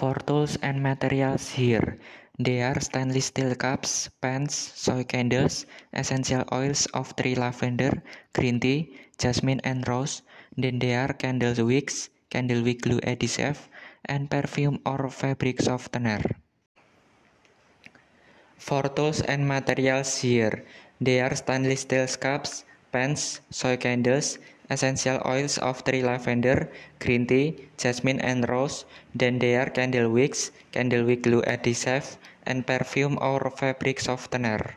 For tools and materials here, they are stainless steel cups, pans, soy candles, essential oils of tree lavender, green tea, jasmine and rose. Then there are candle wicks, candle wick glue adhesive, and perfume or fabric softener. For tools and materials here, they are stainless steel cups, pans, soy candles, essential oils of tree lavender, green tea, jasmine and rose, then there candle wicks, candle wick glue adhesive, and perfume or fabric softener.